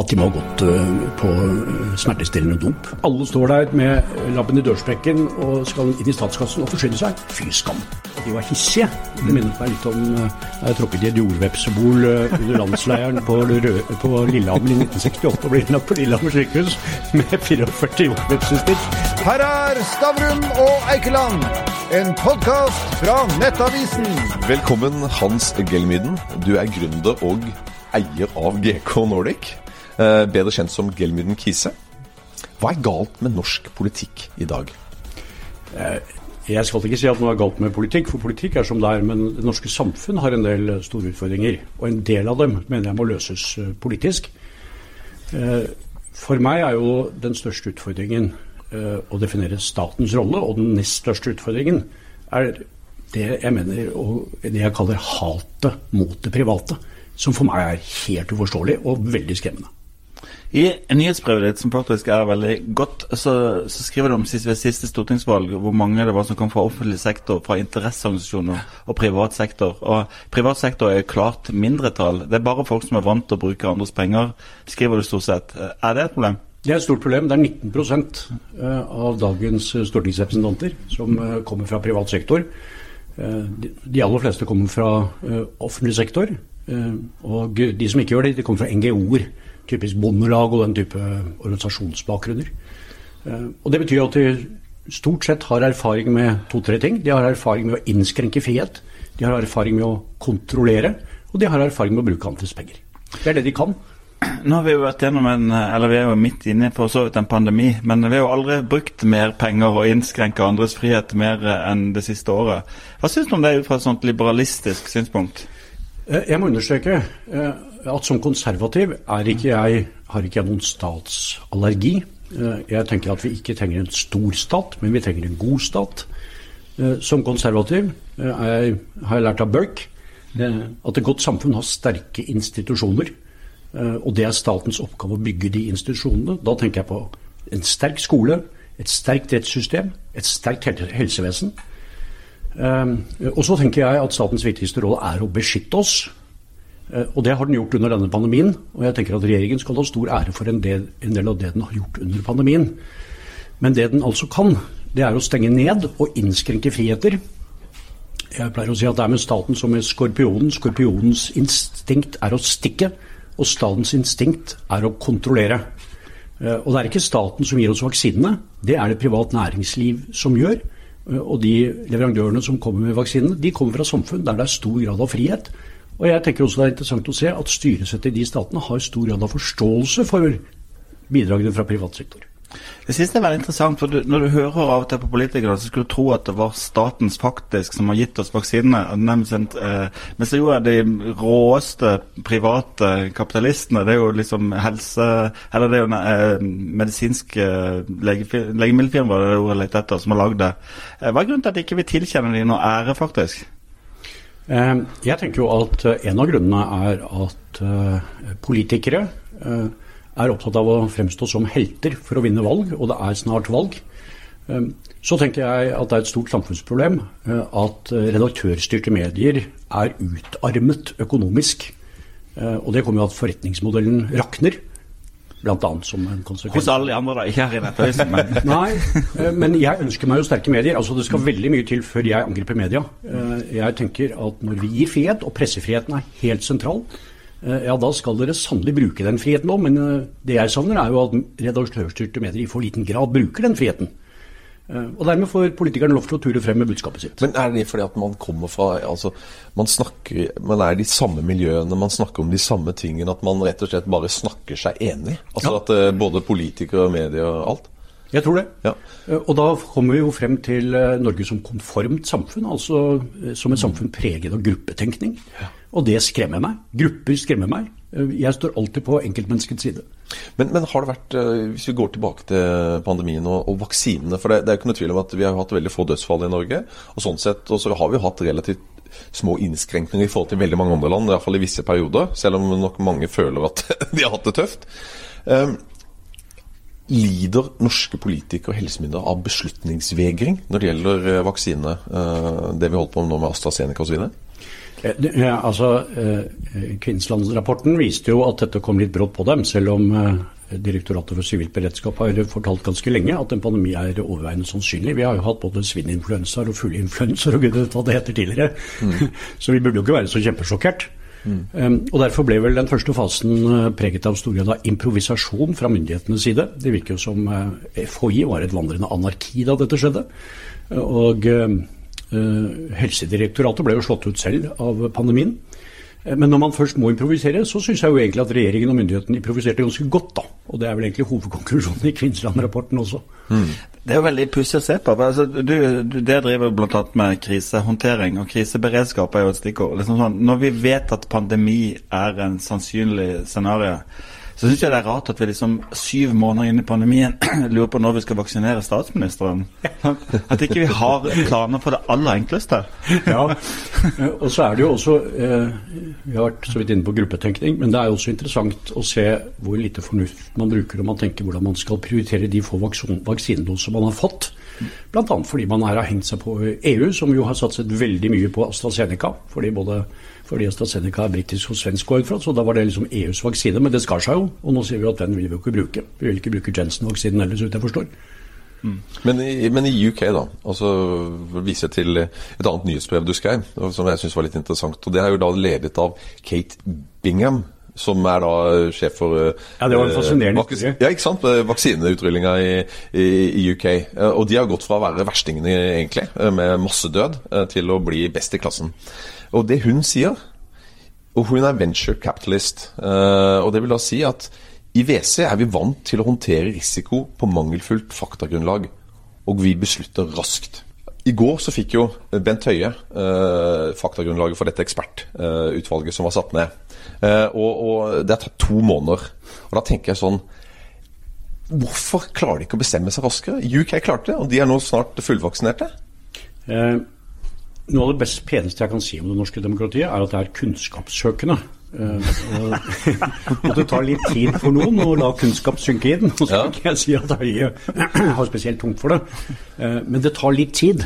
at de må ha gått øh, på smertestillende dop. Alle står der med labben i dørsprekken og skal inn i statskassen og forsyne seg. Fy skam. De var hissige. Det minnet meg litt om øh, da jeg tråkket i et jordvepsebol under landsleiren på, på Lillehammer i 1968 og ble innlagt på Lillehammer sykehus med 44 jordvepsestikk. Her er Stavrum og Eikeland, en podkast fra Nettavisen. Velkommen, Hans Gelmyden. Du er gründer og eier av GK Nordic, eh, bedre kjent som Gelmyden Kise. Hva er galt med norsk politikk i dag? Jeg skal ikke si at noe er galt med politikk, for politikk er som det er. Men det norske samfunn har en del eh, store utfordringer. Og en del av dem mener jeg må løses eh, politisk. Eh, For meg er jo den største utfordringen eh, å definere statens rolle, og den nest største utfordringen er det jeg mener og det jeg kaller hatet mot det private. Som for meg er helt uforståelig og veldig skremmende. I nyhetsbrevet ditt, som faktisk er veldig godt, så, så skriver du om sist, ved siste stortingsvalg hvor mange det var som kom fra offentlig sektor, fra interesseorganisasjoner og privat sektor. Og privat sektor er klart mindretall. Det er bare folk som er vant til å bruke andres penger, skriver du stort sett. Er det et problem? Det er et stort problem. Det er 19 eh, av dagens eh, stortingsrepresentanter som eh, kommer fra privat sektor. De aller fleste kommer fra offentlig sektor. Og de som ikke gjør det, de kommer fra NGO-er. Typisk bondelag og den type organisasjonsbakgrunner. Eh, Og det betyr at de stort sett har erfaring med to-tre ting. De har erfaring med å innskrenke frihet. De har erfaring med å kontrollere. Og de har erfaring med å bruke andres penger. Det er det de kan. Nå har vi jo vært gjennom en, eller vi er jo midt inne på så vidt en pandemi, men vi har jo aldri brukt mer penger og innskrenka andres frihet mer enn det siste året. Hva syns du om det ut fra et sånt liberalistisk synspunkt? Eh, Jeg må understreke eh, at som konservativ er ikke jeg, har ikke jeg noen statsallergi. Eh, Jeg tenker at vi ikke trenger en stor stat, men vi trenger en god stat. Som konservativ jeg, har jeg lært av Burke at et godt samfunn har sterke institusjoner. Og det er statens oppgave å bygge de institusjonene. Da tenker jeg på en sterk skole, et sterkt rettssystem, et sterkt helsevesen. Um, og så tenker jeg at statens viktigste rolle er å beskytte oss. Eh, og det har den gjort under denne pandemien. Og jeg tenker at regjeringen skal ha stor ære for en del, en del av det den har gjort under pandemien. Men det den altså kan, det er å stenge ned og innskrenke friheter. Jeg pleier å si at det er med staten som med skorpionen. Skorpionens instinkt er å stikke, og statens instinkt er å kontrollere. Eh, Og det er ikke staten som gir oss vaksinene, det er det privat næringsliv som gjør. Og de leverandørene som kommer med vaksinene, de kommer fra samfunn der det er stor grad av frihet. Og jeg tenker også det er interessant å se at styresettet i de statene har stor grad av forståelse for bidragene fra privat sektor. Det er veldig interessant, for du, når du hører av og til på politikere, så skulle du tro at det var statens faktisk som har gitt oss vaksinene. Men eh, mens det jo er de råeste private kapitalistene. Det er jo liksom helse... Eller det er jo eh, medisinske legefir- legemiddelfirmaer det jeg som har lagd det. Eh, hva er grunnen til at ikke vi tilkjenner dem noe ære, faktisk? Eh, Jeg tenker jo at eh, en av grunnene er at eh, politikere eh, er opptatt av å fremstå som helter for å vinne valg, og det er snart valg. Eh, Så tenker jeg at det er et stort samfunnsproblem eh, at redaktørstyrte medier er utarmet økonomisk. Eh, Og det kommer jo at forretningsmodellen rakner, bl.a. som en konsekvens. Hos alle andre, da. Ikke her i Nettavisen, men Nei, eh, men jeg ønsker meg jo sterke medier. Altså Det skal veldig mye til før jeg angriper media. Jeg tenker at når vi gir frihet, og pressefriheten er helt sentral, ja da skal dere sannelig bruke den friheten òg. Men eh, det jeg savner, er jo at redaktørstyrte medier i for liten grad bruker den friheten. Eh, Og dermed får politikerne lov til å ture frem med budskapet sitt. Men er det fordi at man kommer fra altså, man, snakker, man er i de samme miljøene, man snakker om de samme tingene, at man rett og slett bare snakker seg enig? Altså Ja. at eh, både politikere og medier og alt? Jeg tror det. Ja. Eh, Og da kommer vi jo frem til eh, Norge som konformt samfunn, altså eh, som et samfunn preget av gruppetenkning. Og det skremmer meg. Grupper skremmer meg. Jeg står alltid på enkeltmenneskets side. Men, men har det vært, eh, hvis vi går tilbake til pandemien og, og vaksinene For det, det er jo ikke noe tvil om at vi har hatt veldig få dødsfall i Norge. Og sånn sett og så har vi hatt relativt små innskrenkninger i forhold til veldig mange andre land, i hvert fall i visse perioder. Selv om nok mange føler at de har hatt det tøft. Um, Lider norske politikere og helsemyndigheter av beslutningsvegring når det gjelder eh, vaksine, Uh, det vi holder på med nå med AstraZeneca osv.? Eh, Ja, altså, eh, Kvinnslandsrapporten viste jo at dette kom litt brått på dem, selv om eh, Direktoratet for sivilt beredskap har fortalt ganske lenge at en pandemi er overveiende sannsynlig. Vi har jo hatt både svininfluensaer og fugleinfluensaer og gud hva det heter tidligere. så vi burde jo ikke være så kjempesjokkert. Um, og Derfor ble vel den første fasen preget av stor grad av improvisasjon fra myndighetenes side. Det virker jo som FHI var et vandrende anarki da dette skjedde. Og eh, Helsedirektoratet ble jo slått ut selv av pandemien. Eh, Men når man først må improvisere, så syns jeg jo egentlig at regjeringen og myndighetene improviserte ganske godt, da. Og det er vel egentlig hovedkonklusjonen i Kvinnsland-rapporten også. Det er jo veldig pussig å se på. for Altså, du, du, det driver bl.a. med krisehåndtering, og kriseberedskap er jo et stikkord. Liksom sånn, når vi vet at pandemi er en sannsynlig scenario, så syns jeg det er rart at vi liksom syv måneder inn i pandemien lurer på når vi skal vaksinere statsministeren. At ikke vi har planer for det aller enkleste. Ja, eh, og så er det jo også eh, Vi har vært så vidt inne på gruppetenkning, men det er jo også interessant å se hvor lite fornuft man bruker når man tenker hvordan man skal prioritere de få vaksin- vaksinedoser man har fått. Bl.a. fordi man her har hengt seg på EU, som jo har satset veldig mye på AstraZeneca. Fordi både fordi AstraZeneca er britisk og svensk, fra, så da var det liksom EUs vaksine. Men det skar seg jo, og nå sier vi at den vil vi jo ikke bruke. Vi vil ikke bruke Jensen-vaksinen heller, så vidt jeg forstår. Men i, men i UK, da, altså viser jeg til et annet nyhetsbrev du skrev, som jeg syns var litt interessant. og Det er jo da ledet av Kate Bingham. Som er da sjef for eh, Ja, det var en fascinerende vaksin- Ja, ikke sant? Eh, Vaksineutrullinga i, i, i UK. Eh, Og de har gått fra å være verstingene, egentlig, eh, med masse død, til å bli best i klassen. Og det hun sier og hun er venture capitalist. eh, og det vil da si at i WC er vi vant til å håndtere risiko på mangelfullt faktagrunnlag, og vi beslutter raskt. I går så fikk jo Bent Høie eh, faktagrunnlaget for dette ekspertutvalget som var satt ned. Eh, og, og det har tatt to måneder. Og da tenker jeg sånn Hvorfor klarer de ikke å bestemme seg raskere? UK klarte det, og de er nå snart fullvaksinerte. Eh, noe av det best peneste jeg kan si om det norske demokratiet, er at det er kunnskapssøkende. Eh, og, og det tar litt tid for noen å la kunnskap synke inn. Nå så Ja. ikke jeg si at Høie har spesielt tungt for det, eh, men det tar litt tid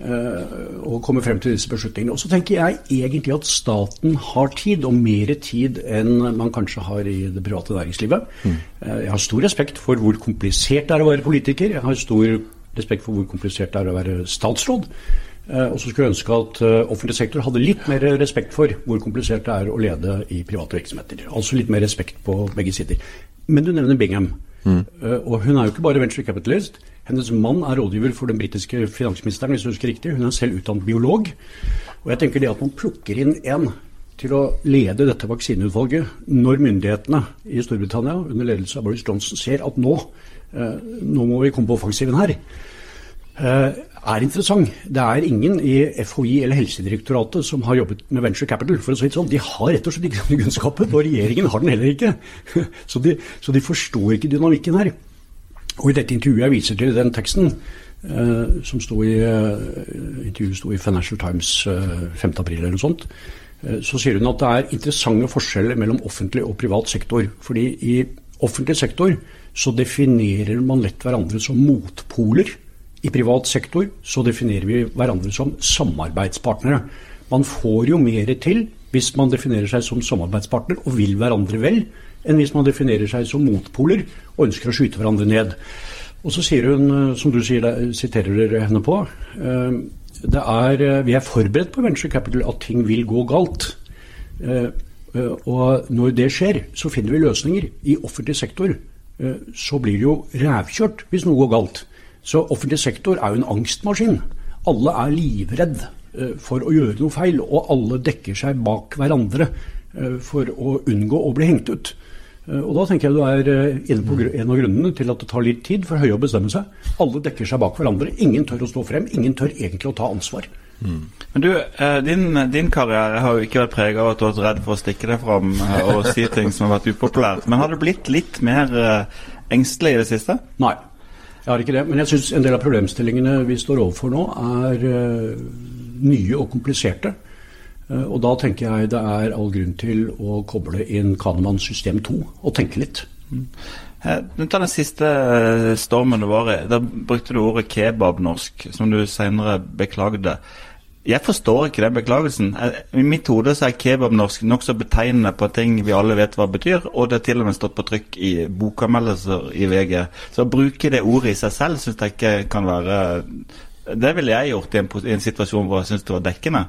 eh, å komme frem til disse beslutningene. Og så tenker jeg egentlig at staten har tid, og mer tid enn man kanskje har i det private næringslivet. Eh, Jeg har stor respekt for hvor komplisert det er å være politiker. Jeg har stor respekt for hvor komplisert det er å være statsråd. Eh, Og så skulle jeg ønske at eh, offentlig sektor hadde litt mer respekt for hvor komplisert det er å lede i private virksomheter. Altså litt mer respekt på begge sider. Men du nevner Bingham. Mm. Og hun er jo ikke bare venture capitalist. Hennes mann er rådgiver for den britiske finansministeren, hvis du husker riktig. Hun er selv utdannet biolog. Og jeg tenker det at man plukker inn en til å lede dette vaksineutvalget når myndighetene i Storbritannia under ledelse av Boris Johnson ser at nå, eh, nå må vi komme på offensiven her, eh, er interessant. Det er ingen i FHI eller Helsedirektoratet som har jobbet med venture capital. for å si det sånn. De har rett og slett ikke den kunnskapen, og regjeringen har den heller ikke. Så de, så de forstår ikke dynamikken her. Og i dette intervjuet jeg viser til den teksten, eh, som sto i, eh, intervjuet sto i Financial Times eh, 5. april eller noe sånt, eh, så sier hun at det er interessante forskjeller mellom offentlig og privat sektor. Fordi i offentlig sektor så definerer man lett hverandre som motpoler. I privat sektor så definerer vi hverandre som samarbeidspartnere. Man får jo mer til hvis man definerer seg som samarbeidspartner og vil hverandre vel, enn hvis man definerer seg som motpoler og ønsker å skyte hverandre ned. Og så sier hun, eh, som du sier, siterer henne på, eh, er, eh, vi er forberedt på venture capital at ting vil gå galt. Og når det skjer, så finner vi løsninger. I offentlig sektor så blir det jo rævkjørt hvis noe går galt. Så offentlig sektor er jo en angstmaskin. Alle er livredd eh, for å gjøre noe feil, og alle dekker seg bak hverandre eh, for å unngå å bli hengt ut. Eh, Og da tenker jeg du er inne på en av grunnene til at det tar litt tid for Høie å bestemme seg. Alle dekker seg bak hverandre. Ingen tør å stå frem. Ingen tør egentlig å ta ansvar. Men du, din, din karriere har jo ikke vært prega av at du har vært redd for å stikke deg fram og si ting som har vært upopulært. Men har du blitt litt mer engstelig i det siste? Nei, jeg har ikke det. Men jeg syns en del av problemstillingene vi står overfor nå, er uh, nye og kompliserte. Uh, og da tenker jeg det er all grunn til å koble inn Kanemann system 2 og tenke litt. Mm. Du tar den siste eh, stormen du var i. Da brukte du ordet kebabnorsk, som du senere beklagde. Jeg forstår ikke den beklagelsen. I mitt hode så er kebabnorsk nokså betegnende på ting vi alle vet hva betyr, og det har til og med stått på trykk i bokanmeldelser i VG. Så å bruke det ordet i seg selv syns jeg ikke kan være Det ville jeg gjort i en, i en situasjon hvor jeg syns det var dekkende.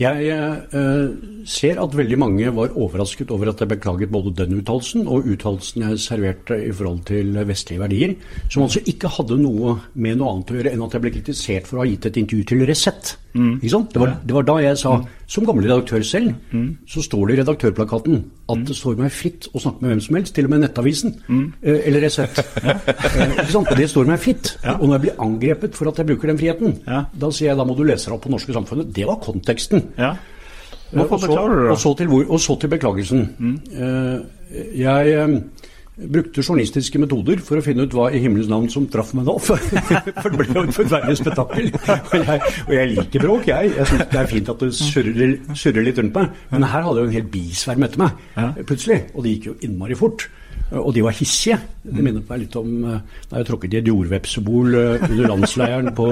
Jeg uh, ser at veldig mange var overrasket over at jeg beklaget både den uttalelsen og uttalelsen jeg serverte i forhold til vestlige verdier, som altså ikke hadde noe med noe annet å gjøre enn at jeg ble kritisert for å ha gitt et intervju til Resett. Mm. Det, var, det var da jeg sa, som gammel redaktør selv, så står det i redaktørplakaten at det står meg fritt å snakke med hvem som helst, til og med Nettavisen eh, eller Resett. ja. uh, det står meg fritt. Og når jeg blir angrepet for at jeg bruker den friheten, Ja. da sier jeg da må du lese deg opp på norske samfunnet. Det var konteksten. Ja. Eh, Hvorfor beklager du det? Og så til, hvor, og så til beklagelsen. Eh, jeg eh, brukte journalistiske metoder for å finne ut hva i himmelens navn som traff meg nå. For, for det ble jo et forferdelig spetakkel. Og jeg, og jeg liker bråk, jeg. Jeg syns det er fint at det surrer, surrer litt rundt meg. Men her hadde jo en hel bisverm etter meg plutselig. Og det gikk jo innmari fort. Og de var hissige. Det minnet meg litt om eh, da jeg tråkket i et jordvepsebol eh, under landsleiren på,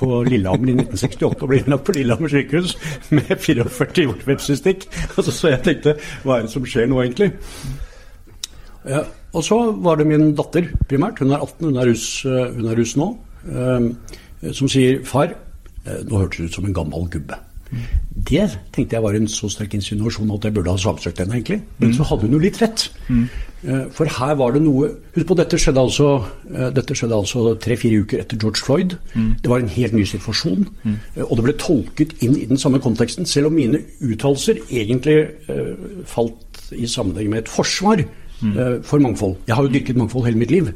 på Lillehammer i 1968 og ble innlagt på Lillehammer sykehus med 44 jordvepsestikk. Og så, så jeg tenkte hva er det som skjer nå, egentlig? Ja, og så var det min datter, primært. Hun er 18, hun er russ, eh, hun er russ nå. som sier 'far, nå hørtes du ut som en gammel gubbe'. Det tenkte jeg var en så sterk insinuasjon at jeg burde ha saksøkt henne, egentlig. Men så hadde hun jo litt rett. Eh, For her var det noe Husk på, dette skjedde altså eh, altså tre-fire uker etter George Floyd. Det var en helt ny situasjon. mm. Og det ble tolket inn i den samme konteksten, selv om mine uttalelser egentlig falt i sammenheng med et forsvar eh, for mangfold. Jeg har jo dyrket mangfold hele mitt liv.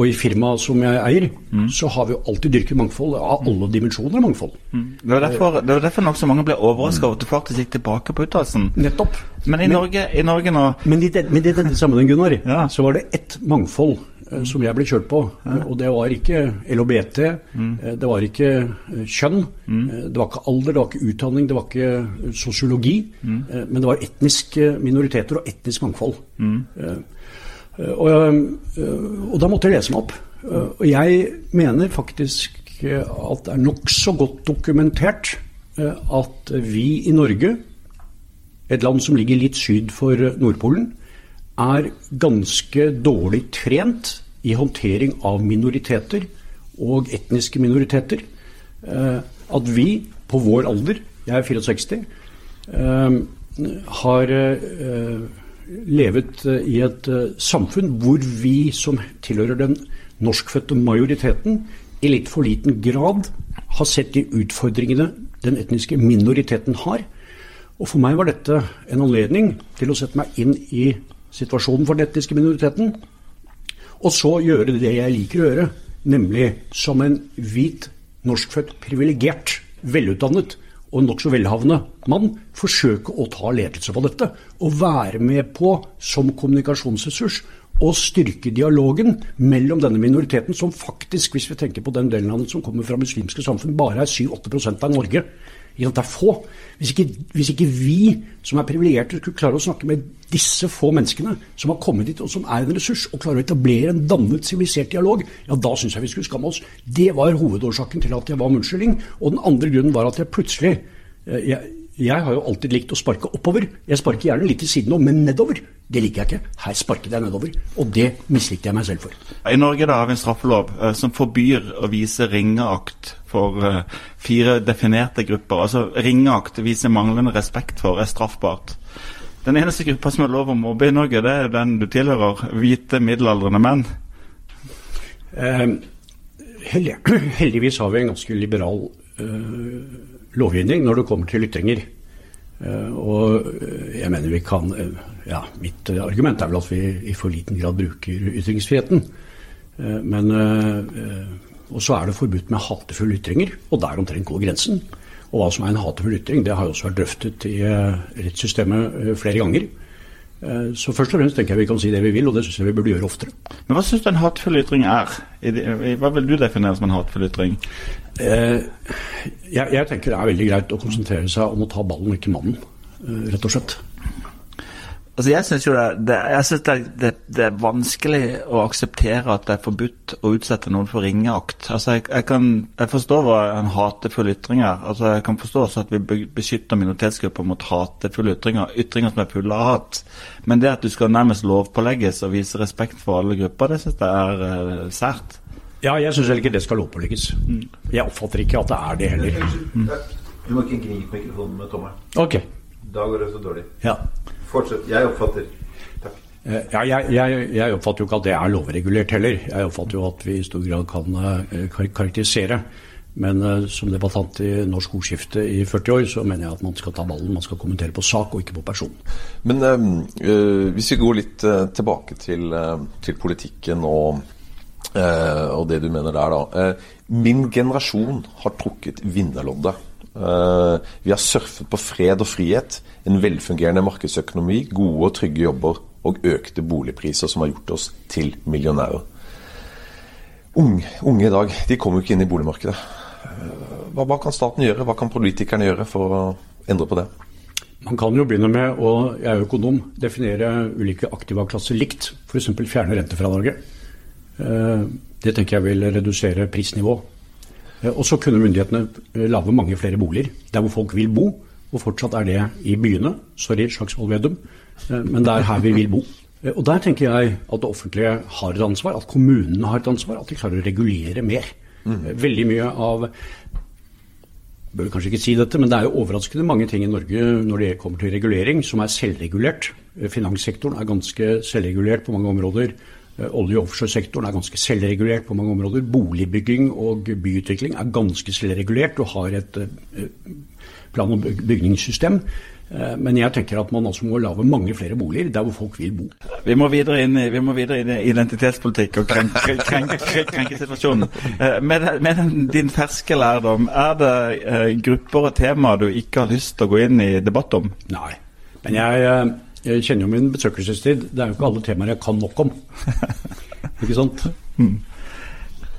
Og i firmaet som jeg eier, så har vi jo alltid dyrket mangfold av alle dimensjoner av mangfold. Det var derfor, det var derfor nokså mange ble overraska over at du faktisk gikk tilbake på uttalelsen. Nettopp. Men i Norge, i Norge nå Men i, den, men i denne sammenheng, Gunnar, Ja. så var det ett mangfold eh, som jeg ble kjørt på. eh, Og det var ikke LHBT, eh, det var ikke eh, kjønn, eh, det var ikke alder, det var ikke utdanning, det var ikke sosiologi. Men det var etniske minoriteter og etnisk mangfold. Eh, Og, eh, og da måtte jeg lese meg opp. Eh, Og jeg mener faktisk eh, at det er nokså godt dokumentert eh, at vi i Norge et land som ligger litt syd for Nordpolen, er ganske dårlig trent i håndtering av minoriteter og etniske minoriteter. Eh, At vi på vår alder, jeg er 64, eh, har eh, levet eh, i et eh, samfunn hvor vi som tilhører den norskfødte majoriteten, i litt for liten grad har sett de utfordringene den etniske minoriteten har. Og for meg var dette en anledning til å sette meg inn i situasjonen for den etniske minoriteten, og så gjøre det jeg liker å gjøre, nemlig som en hvit, norskfødt, privilegert, velutdannet og nokså velhavende mann, forsøke å ta ledelse på dette. Og være med på, som kommunikasjonsressurs, å styrke dialogen mellom denne minoriteten, som faktisk, hvis vi tenker på den delen av den som kommer fra muslimske samfunn, bare er 7-8% av Norge. Det er få. Hvis ikke, hvis ikke vi som er privilegerte skulle klare å snakke med disse få menneskene som har kommet hit og som er en ressurs, og klare å etablere en dannet, sivilisert dialog, ja da syns jeg vi skulle skamme oss. Det var hovedårsaken til at jeg var munnskyldning. Og den andre grunnen var at jeg plutselig eh, jeg, jeg har jo alltid likt å sparke oppover. Jeg sparker gjerne litt til siden òg, men nedover. Det liker jeg ikke. Her sparket jeg nedover. Og det mislikte jeg meg selv for. I Norge da har vi en straffelov eh, som forbyr å vise ringeakt for eh, fire definerte grupper. Altså ringeakt, vise manglende respekt for, er straffbart. Den eneste gruppa som har lov å mobbe i Norge, det er den du tilhører. Hvite, middelaldrende menn. Eh, heldig, heldigvis har vi en ganske liberal eh, lovgivning når det kommer til ytringer. Uh, og jeg mener vi kan uh, Ja, mitt argument er vel at vi i for liten grad bruker ytringsfriheten. Men Og så er det forbudt med hatefulle ytringer, og der omtrent går grensen. Og hva som er en hatefull ytring, det har jo også vært drøftet i eh, rettssystemet eh, flere ganger. Eh, Så først og fremst tenker jeg vi kan si det vi vil, og det syns jeg vi burde gjøre oftere. Men hva syns du en hatefull ytring er? Hva vil du definere som en hatefull ytring? Jeg, jeg tenker det er veldig greit å konsentrere seg om å ta ballen, ikke mannen. Rett og slett. Altså Jeg syns jo det, det, synes det, det, det, er vanskelig å akseptere at det er forbudt å utsette noen for ringeakt. Altså jeg, jeg, kan, jeg forstår hva en hatefull ytring er. Altså Jeg kan forstå også at vi beskytter minoritetsgrupper mot hatefulle ytringer. Ytringer som er fulle av hat. Men det at du skal nærmest lovpålegges og vise respekt for alle grupper, det syns jeg er uh, sært. Ja, jeg syns heller ikke det skal lovpålegges. Mm. Jeg oppfatter ikke at det er det heller. Mm. Du må ikke gripe mikrofonen med tommelen. Okay. Da går det så dårlig. Ja. Fortsett. Jeg oppfatter. Takk. Eh, ja, jeg, jeg, jeg, oppfatter jo ikke at det er lovregulert heller. Jeg oppfatter jo at vi i stor grad kan uh, karakterisere. Men uh, som debattant i Norsk ordskifte i 40 år, så mener jeg at man skal ta ballen. Man skal kommentere på sak og ikke på person. Men uh, hvis vi går litt tilbake til, til, politikken og, og det du mener der, da. min generasjon har trukket vinnerloddet. Eh, vi har surfet på fred og frihet, en velfungerende markedsøkonomi, gode og trygge jobber og økte boligpriser som har gjort oss til millionærer. Unge, unge i dag de kommer jo ikke inn i boligmarkedet. Eh, hva, hva, kan staten gjøre, hva kan politikerne gjøre for å endre på det? Man kan jo begynne med og jeg er økonom, definere ulike aktivaklasser likt. F.eks. fjerne rentefradraget. Eh, det tenker jeg vil redusere prisnivået. Eh, og så kunne myndighetene eh, lage mange flere boliger der hvor folk vil bo. Og fortsatt er det i byene. Sorry, Slagsvold Vedum, eh, men det er her vi vil bo. Og der tenker jeg at det offentlige har et ansvar, at kommunene har et ansvar, at de klarer å regulere mer. Mm. Veldig mye av bør kanskje ikke si dette, men det er jo overraskende mange ting i Norge når det kommer til regulering, som er selvregulert. Finanssektoren er ganske selvregulert på mange områder. Eh, olje- og offshoresektoren er ganske selvregulert på mange områder. Boligbygging og byutvikling er ganske selvregulert og har et eh, plan- og bygningssystem. Eh, men jeg tenker at man altså må lage mange flere boliger der hvor folk vil bo. Vi må videre inn, vi må videre inn i identitetspolitikk og krenkesituasjonen. Med, med din ferske lærdom, er det grupper og temaer du ikke har lyst til å gå inn i debatt om? Nei. Men jeg jeg kjenner jo min besøkelsestid. Det er jo ikke alle temaer jeg kan nok om. ikke sant? Mm.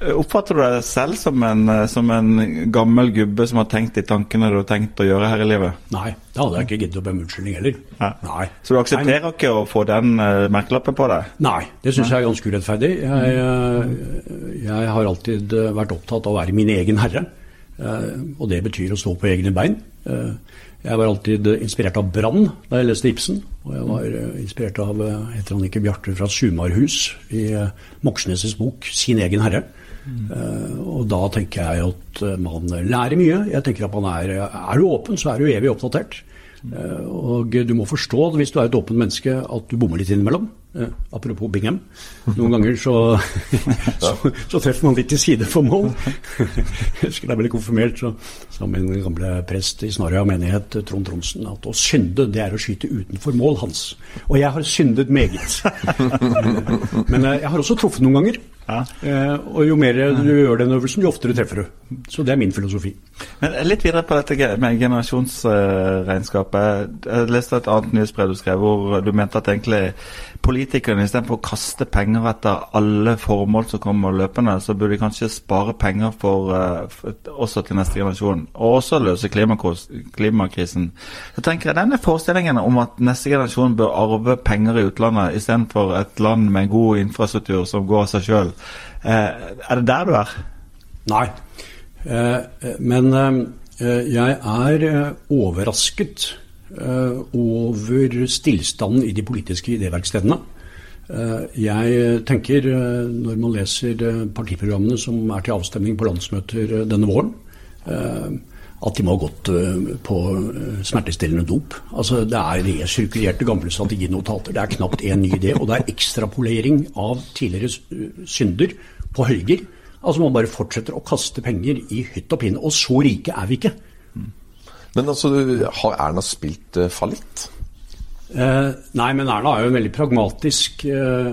Oppfatter du deg selv som en, som en, gammel gubbe som har tenkt de tankene du har tenkt å gjøre her i livet? Nei, det hadde jeg ikke giddet å be om unnskyldning heller. Nei. Så du aksepterer Nei. ikke å få den uh, merkelappen på deg? Nei, det syns jeg er ganske urettferdig. Jeg, uh, jeg, har alltid vært opptatt av å være min egen herre. Uh, og det betyr å stå på egne bein. Uh, jeg var alltid inspirert av Brann da jeg leste Ibsen. Og jeg var eh, inspirert av eh, heter han ikke Bjarte fra Sumarhus i eh, Moxnes' bok 'Sin egen herre'. Mm. og da tenker jeg at man lærer mye. Jeg tenker at man er, er du åpen, så er du evig oppdatert. Mm. og du må forstå, hvis du er et åpent menneske, at du bommer litt innimellom. Eh, apropos Bingham. Noen ganger så, så, så, treffer man litt til side for mål. Jeg husker da jeg ble konfirmert, så sa min gamle prest i Snarøya menighet, Trond Tronsen, at å synde, det er å skyte utenfor mål hans. Og jeg har syndet meget. Men eh, jeg har også truffet noen ganger. Ja. Eh, og jo mer du gjør den øvelsen, jo oftere treffer du. Så det er min filosofi. Men Litt videre på dette med generasjonsregnskapet. Jeg leste et annet nyhetsbrev du skrev hvor du mente at egentlig politikerne istedenfor å kaste penger etter alle formål som kommer løpende, så burde de kanskje spare penger for, uh, for, også til neste generasjon, og også løse klimakrisen. Så tenker jeg Denne forestillingen om at neste generasjon bør arve penger i utlandet istedenfor et land med en god infrastruktur som går av seg sjøl, eh, er det der du er? Nei, uh, men jeg er overrasket Eh, over stillstanden i de politiske idéverkstedene. Eh, jeg tenker, eh, når man leser partiprogrammene som er til avstemning på landsmøter denne våren, at de må ha gått på smertestillende dop. Altså, det er resirkulerte gamle strateginotater. Det er knapt én ny idé. Og det er ekstrapolering av tidligere synder på høyger. Altså Man bare fortsetter å kaste penger i hytt og pinne. Og så rike er vi ikke. Men altså, har Erna spilt uh, fallitt? Eh, nei, men Erna er jo en veldig pragmatisk eh,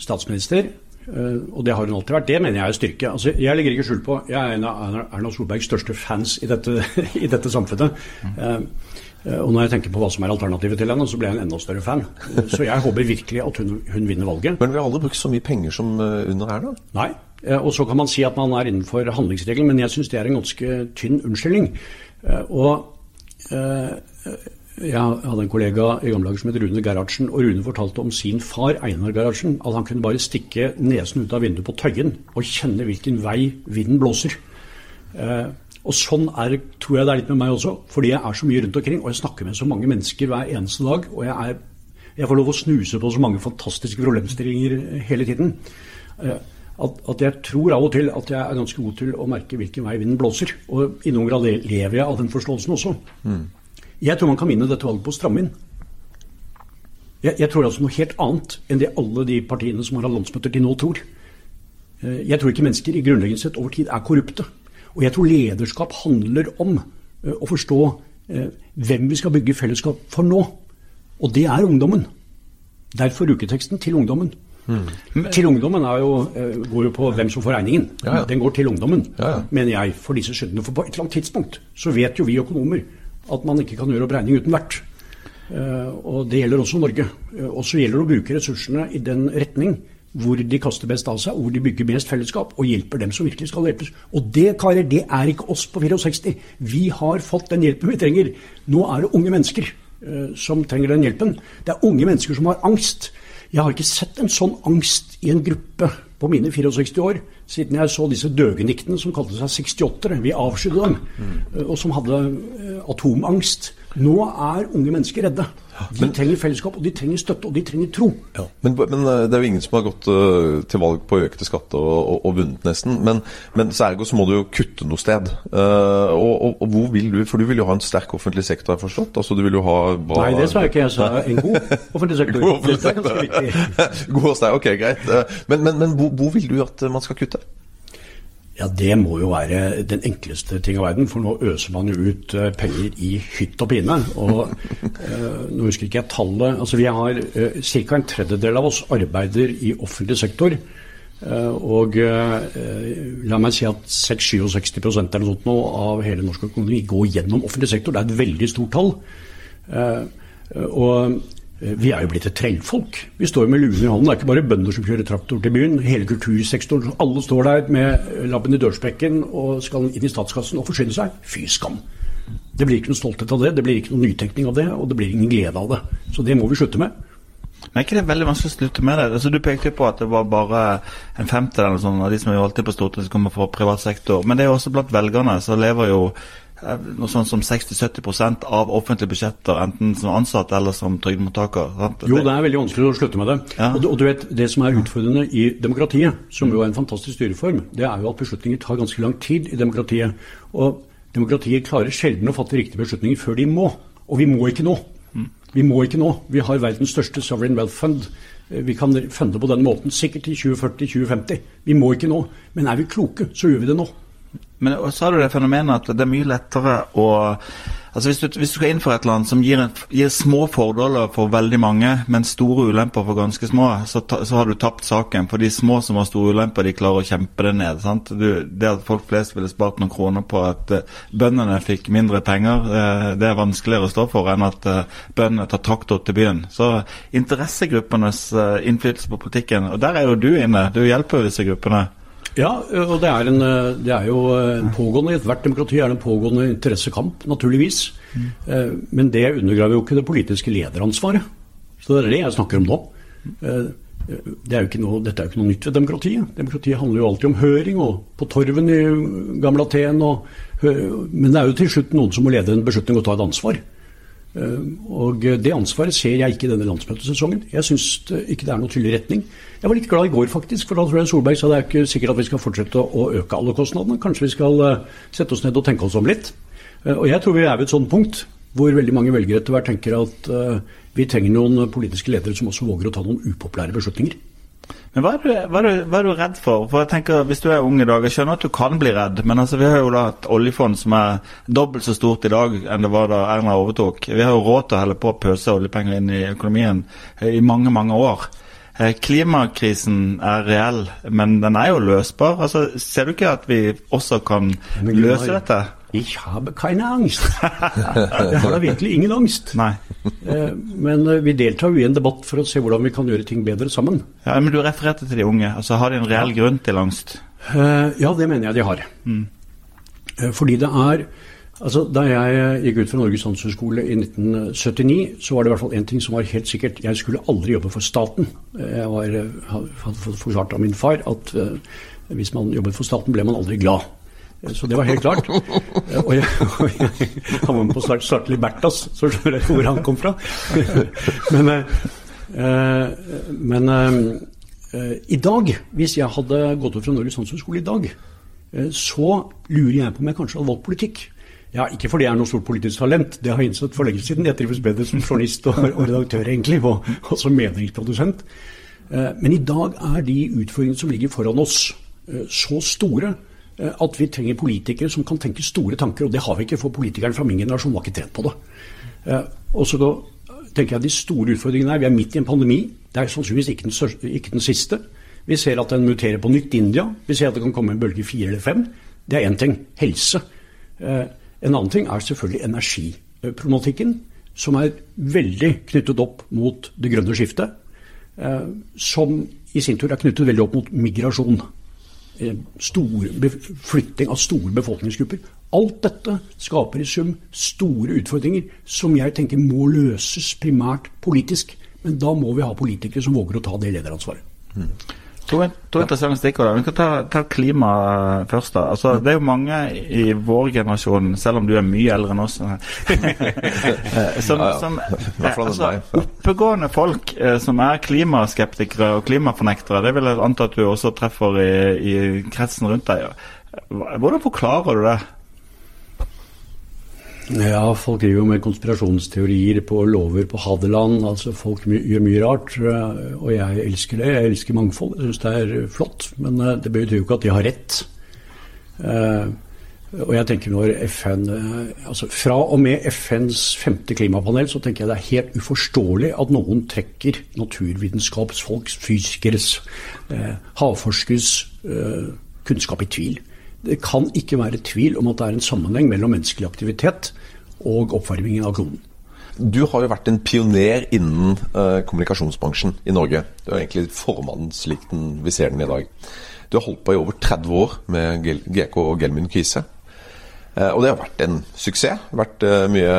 statsminister. Eh, og det har hun alltid vært. Det mener jeg er styrke. Altså, jeg legger ikke skjul på Jeg er en av Erna Solbergs største fans i dette, i dette samfunnet. Mm. og når jeg tenker på hva som er alternativet til henne, så blir jeg en enda større fan. Så jeg håper virkelig at hun, hun vinner valget. Men vi har aldri brukt så mye penger som under Erna? Nei. og så kan man si at man er innenfor handlingsregelen, men jeg syns det er en ganske tynn unnskyldning. Og Jeg hadde en kollega i gamle dager som het Rune Gerhardsen, og Rune fortalte om sin far, Einar Gerhardsen, at han kunne bare stikke nesen ut av vinduet på Tøyen og kjenne hvilken vei vinden blåser. Eh, og sånn er, tror jeg det er litt med meg også, fordi jeg er så mye rundt omkring, og jeg snakker med så mange mennesker hver eneste dag, og jeg, er, jeg får lov å snuse på så mange fantastiske problemstillinger hele tiden. Eh, at, at, jeg tror av og til at jeg er ganske god til å merke hvilken vei vinden blåser. Og i noen grad lever jeg av den forståelsen også. Mm. Jeg tror man kan vinne dette valget på å stramme inn. Jeg, jeg, tror altså noe helt annet enn det alle de partiene som har hatt landsmøter til nå, tror. Eh, jeg tror ikke mennesker i grunnleggende sett over tid er korrupte. Og jeg tror lederskap handler om eh, å forstå eh, hvem vi skal bygge fellesskap for nå. Og det er ungdommen. Derfor uketeksten til ungdommen. Mm. Til ungdommen jo, går jo på hvem som får regningen. Ja, ja. Den går til ungdommen, ja, mener jeg, for disse skyldene. For på et eller annet tidspunkt så vet jo vi økonomer at man ikke kan gjøre oppregning uten vert. Eh, og det gjelder også Norge. Eh, og så gjelder det å bruke ressursene i den retning hvor de kaster best av seg, hvor de bygger mest fellesskap og hjelper dem som virkelig skal hjelpes. Og det, karer, det er ikke oss på 64. Vi har fått den hjelpen vi trenger. Nå er det unge mennesker uh, som trenger den hjelpen. Det er unge mennesker som har angst. Jeg har ikke sett en sånn angst i en gruppe på mine 64 år siden jeg så disse døgeniktene som kalte seg 68-ere. Vi avskydde dem. Mm. Og som hadde atomangst. Nå er unge mennesker redde. De men, trenger fellesskap, og de trenger støtte, og de trenger tro. Ja, men, men, eh, det er jo ingen som har gått uh, til valg på økte skatter og, og, og vunnet, nesten. Men, men ergo så må du jo kutte noe sted. Uh, og, og, hvor vil du For du vil jo ha en sterk offentlig sektor, har jeg forstått? Altså du vil jo ha bra Nei, det sa jeg ikke. Jeg sa en god offentlig sektor. god offentlig sektor. god og sterk, ok, greit. Men, men hvor, hvor vil du at man skal kutte? Ja, Det må jo være den enkleste ting i verden, for nå øser man jo ut uh, penger i hytt og pine. Og eh, Nå husker ikke jeg tallet. altså Vi har eh, ca. en tredjedel av oss arbeider i offentlig sektor. og la meg si at 6-67 eller noe sånt nå av hele norsk økonomi går gjennom offentlig sektor. Det er et veldig stort tall. og Eh, vi er jo blitt et trellfolk. Vi står jo med luen i hånden. Det er ikke bare bønder som kjører traktor til byen. Hele kultursektoren. Alle står der med labben i dørsprekken og skal inn i statskassen og forsyne seg. Fy skam! Det blir ikke noe stolthet av det, det blir ikke noe nytenkning av det, og det blir ingen glede av det. Så det må vi slutte med. Men er ikke det veldig vanskelig å slutte med det? Altså, du pekte på at det var bare en femtedel av de som er valgt inn på Stortinget som kommer fra privat sektor. Men det er jo også blant velgerne så lever jo Eh, noe sånn som 60-70% av offentlige budsjetter, enten som ansatt eller som trygdemottaker. Jo, det er veldig vanskelig å slutte med det. Ja. Og, du, og, du vet, Det som er utfordrende i demokratiet, som jo er en fantastisk styreform, det er jo at beslutninger tar ganske lang tid i demokratiet. Og demokratiet klarer sjelden å fatte riktige beslutninger før de må. Og vi må ikke nå. Mm. Vi må ikke nå. Vi har verdens største sovereign wealth fund. Eh, vi kan funde på den måten sikkert i 2040-2050. Vi må ikke nå. Men er vi kloke, så gjør vi det nå. Men så har du det fenomenet at det er mye lettere å Altså Hvis du, hvis du skal innføre et land som gir, gir, små fordeler for veldig mange, men store ulemper for ganske små, så, ta, så, har du tapt saken. For de små som har store ulemper, de klarer å kjempe det ned. Du, det at folk flest ville spart noen kroner på at uh, bøndene fikk mindre penger, uh, det er vanskeligere å stå for enn at uh, bøndene tar traktor til byen. Så interessegruppenes innflytelse på politikken, og der er jo du inne. Du hjelper disse gruppene. Ja, og det er, en, det er jo en pågående ethvert demokrati er en pågående interessekamp, naturligvis. Mm. Men det undergraver jo ikke det politiske lederansvaret. Så det er det jeg snakker om nå. Det er noe, dette er jo ikke noe nytt ved demokratiet. Demokratiet handler jo alltid om høring, og på torven i gamle Aten. Og, men det er jo til slutt noen som må lede en beslutning og ta et ansvar. Eh, og Det ansvaret ser jeg ikke i denne landsmøtesesongen. Jeg syns ikke det er noe tydelig retning. Jeg var litt glad i går, faktisk, for da tror jeg Solberg sa det er ikke sikkert at vi skal fortsette å øke alle kostnadene. Kanskje vi skal eh, sette oss ned og tenke oss om litt. Eh, og jeg tror vi er ved et sånt punkt hvor veldig mange velgere etter hvert tenker at vi trenger noen politiske ledere som også våger å ta noen upopulære beslutninger. Men hva er, du, hva, er du, hva er, du, redd for? For jeg tenker, Hvis du er ung i dag, jeg skjønner at du kan bli redd, men altså, vi har jo da et oljefond som er dobbelt så stort i dag enn det var da Erna overtok. Vi har jo råd til å helle på å pøse oljepenger inn i økonomien i mange, mange år. Eh, klimakrisen er reell, men den er jo løsbar. Altså, ser du ikke at vi også kan løse dette? Ich habe keine Angst. Jeg har da virkelig ingen angst. Nei. Eh, men eh, vi deltar jo i en debatt for å se hvordan vi kan gjøre ting bedre sammen. Ja, Men du refererte til de unge. altså Har de en reell grunn til angst? Eh, ja, det mener jeg de har. Mm. Fordi det er Altså, Da jeg gikk ut fra Norges handelshøyskole i 1979, så var det i hvert fall én ting som var helt sikkert. Jeg skulle aldri jobbe for staten. Jeg var, hadde fått forklart av min far at hvis man jobbet for staten, ble man aldri glad. Så det var helt klart. Og jeg, og jeg han var med på Svart, starte Libertas, så skjønner jeg hvor han kom fra. Men, uh, men i dag, hvis jeg hadde gått ut fra Norges handelshøyskole i dag, så lurer jeg på om jeg kanskje hadde valgt politikk. Ja, Ikke fordi jeg er noe stort politisk talent, det har jeg innsett for lenge siden. Jeg trives bedre som journalist og, og redaktør, egentlig, og, og som meningsprodusent. Eh, men i dag er de utfordringene som ligger foran oss, eh, så store eh, at vi trenger politikere som kan tenke store tanker. Og det har vi ikke, for politikerne fra min generasjon var ikke trent på det. Og så tenker jeg at De store utfordringene er vi er midt i en pandemi. Det er sannsynligvis ikke den, største, ikke den siste. Vi ser at den muterer på nytt i India. Vi ser at det kan komme en bølge fire eller fem. Det er én ting. Helse. Eh, en annen ting er selvfølgelig energiproblematikken, som er veldig knyttet opp mot det grønne skiftet. Eh, som i sin tur er knyttet veldig opp mot migrasjon. Eh, stor flytting av store befolkningsgrupper. Alt dette skaper i sum store utfordringer som jeg tenker må løses primært politisk. Men da må vi ha politikere som våger å ta det lederansvaret. Mm. To, to interessante stikkord. Vi kan ta, ta klima eh, først. da. Altså, det er jo mange i vår generasjon, selv om du er mye eldre enn oss, eh, som, som altså, oppegående folk eh, som er klimaskeptikere og klimafornektere. Det vil jeg anta at du også treffer i, i kretsen rundt deg. Hvordan forklarer du det? Ja, folk driver jo med konspirasjonsteorier på lover på Hadeland. altså Folk gjør mye rart, og jeg elsker det. Jeg elsker mangfold. Jeg syns det er flott. Men eh, det betyr jo ikke at de har rett. Eh, og jeg tenker når FN eh, altså Fra og med FNs femte klimapanel så tenker jeg det er helt uforståelig at noen trekker naturvitenskapsfolks, fysikeres, havforskers kunnskap i tvil. Det kan ikke være tvil om at det er en sammenheng mellom menneskelig aktivitet og oppvarmingen av kloden. Du har jo vært en pioner innen uh, kommunikasjonsbransjen i Norge. Du er egentlig formannen slik den, vi ser den i dag. Du har holdt på i over 30 år med GK og Gelmund Kise. Uh, og det har vært en suksess. Vært uh, mye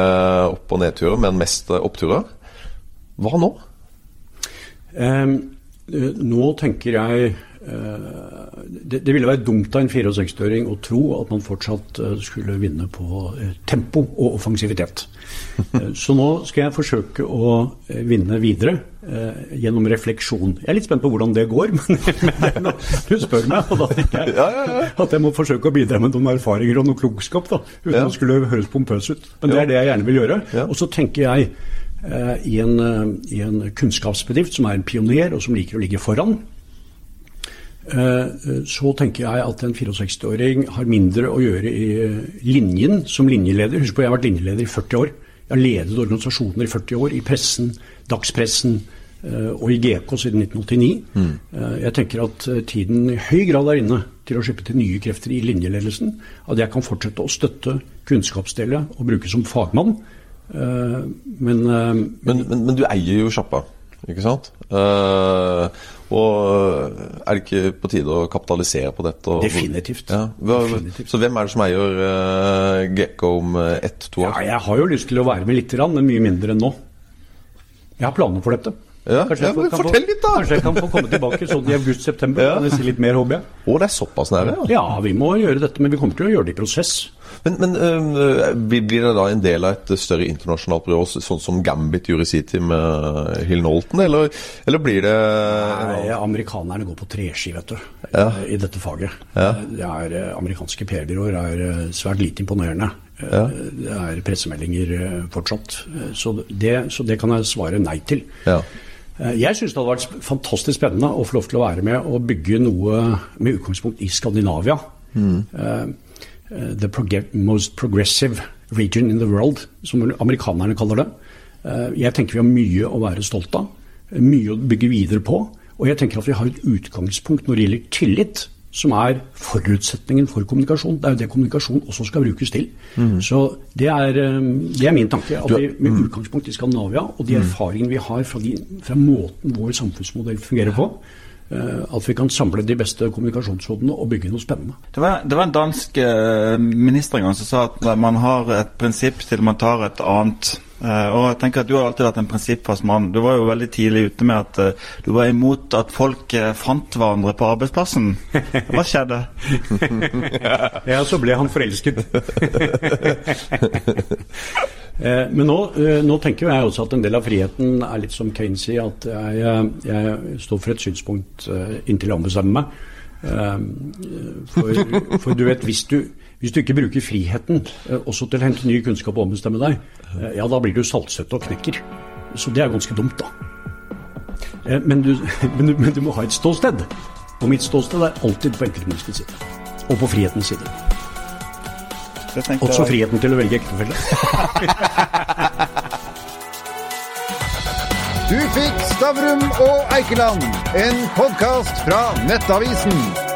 opp- og nedturer, men mest oppturer. Hva nå? Um, nå tenker jeg det, det, ville være dumt av en 64-åring å tro at man fortsatt uh, skulle vinne på uh, tempo og offensivitet. Så nå skal jeg forsøke å vinne videre gjennom refleksjon. Jeg er litt spent på hvordan det går, men, men du spør meg, og da tenker jeg ja, ja, ja. at jeg må forsøke å bidra med noen erfaringer og noe klokskap, da, uten å skulle høres pompøs ut. Men det er det jeg gjerne vil gjøre. Og så tenker jeg i en, i en kunnskapsbedrift som er en pioner, og som liker å ligge foran. Eh, så tenker jeg at en 64-åring har mindre å gjøre i eh, linjen som linjeleder. Husk på, jeg har vært linjeleder i 40 år. Jeg har ledet organisasjoner i 40 år. I pressen, dagspressen eh, og i GK siden 1989. Mm. Jeg tenker at tiden i høy grad er inne til å slippe til nye krefter i linjeledelsen. At jeg kan fortsette å støtte kunnskapsdelet og bruke som fagmann. Men, men, men, men du eier jo sjappa, ikke sant? Uh, og Er det ikke på tide å kapitalisere på dette? Og, Definitivt. Ja. Hva, Definitivt. Så hvem er det som eier uh, Gekko om ett-to år? Ja, jeg har jo lyst til å være med litt, men mye mindre enn nå. Jeg har planer for dette. Ja, ja men Fortell litt, da! Kanskje jeg kan få komme tilbake sånn i august-september. Ja. Kan jeg si litt mer, håper jeg. Å, det er såpass nære? Ja. ja, vi må gjøre dette, men vi kommer til å gjøre det i prosess. Men, men øh, blir det da en del av et større internasjonalt byrå, sånn som Gambit tid med Hill Nolton, eller, eller, blir det Nei, amerikanerne går på treski, vet du, ja. i dette faget. Ja. Det er, eh, amerikanske PR-byråer er eh, svært lite imponerende. Ja. Det er pressemeldinger fortsatt. Så det, så det, kan jeg svare nei til. Ja. Jeg syns det hadde vært fantastisk spennende å få lov til å være med og bygge noe med utgangspunkt i Skandinavia. Mm. Eh, the most progressive region in the world, som amerikanerne kaller det. Eh, jeg tenker vi har mye å være stolt av, mye å bygge videre på. Og jeg tenker at vi har et utgangspunkt når det gjelder tillit, som er forutsetningen for kommunikasjon. Det er jo det kommunikasjon også skal brukes til. Mm. Så det er, eh, det er, min tanke. at vi Med mm. utgangspunkt i Skandinavia og de mm. erfaringene vi har fra, de, fra måten vår samfunnsmodell fungerer på, at vi kan samle de beste kommunikasjonshodene og bygge noe spennende. Det var, det var en dansk eh, minister en gang som sa at man har et prinsipp til man tar et annet. Eh, og jeg tenker at Du har alltid vært en prinsippfast mann. Du var jo veldig tidlig ute med at eh, du var imot at folk eh, fant hverandre på arbeidsplassen. Hva skjedde? Ja, så ble han forelsket. Eh, Men nå, eh, nå tenker jeg også at en del av friheten er litt som Kane sier, at jeg, jeg står for et synspunkt eh, inntil jeg ombestemmer meg. For, for du vet, hvis du, hvis du ikke bruker friheten også til å hente ny kunnskap og ombestemme deg, ja, da blir du saltsøtt og knekker. Så det er ganske dumt, da. Men du, men, du, men du må ha et ståsted. Og mitt ståsted er alltid på enkeltmenneskets side. Og på frihetens side. Det tenkte Også jeg- friheten til å velge ektefelle. Du fikk Stavrum og Eikeland, en podkast fra Nettavisen.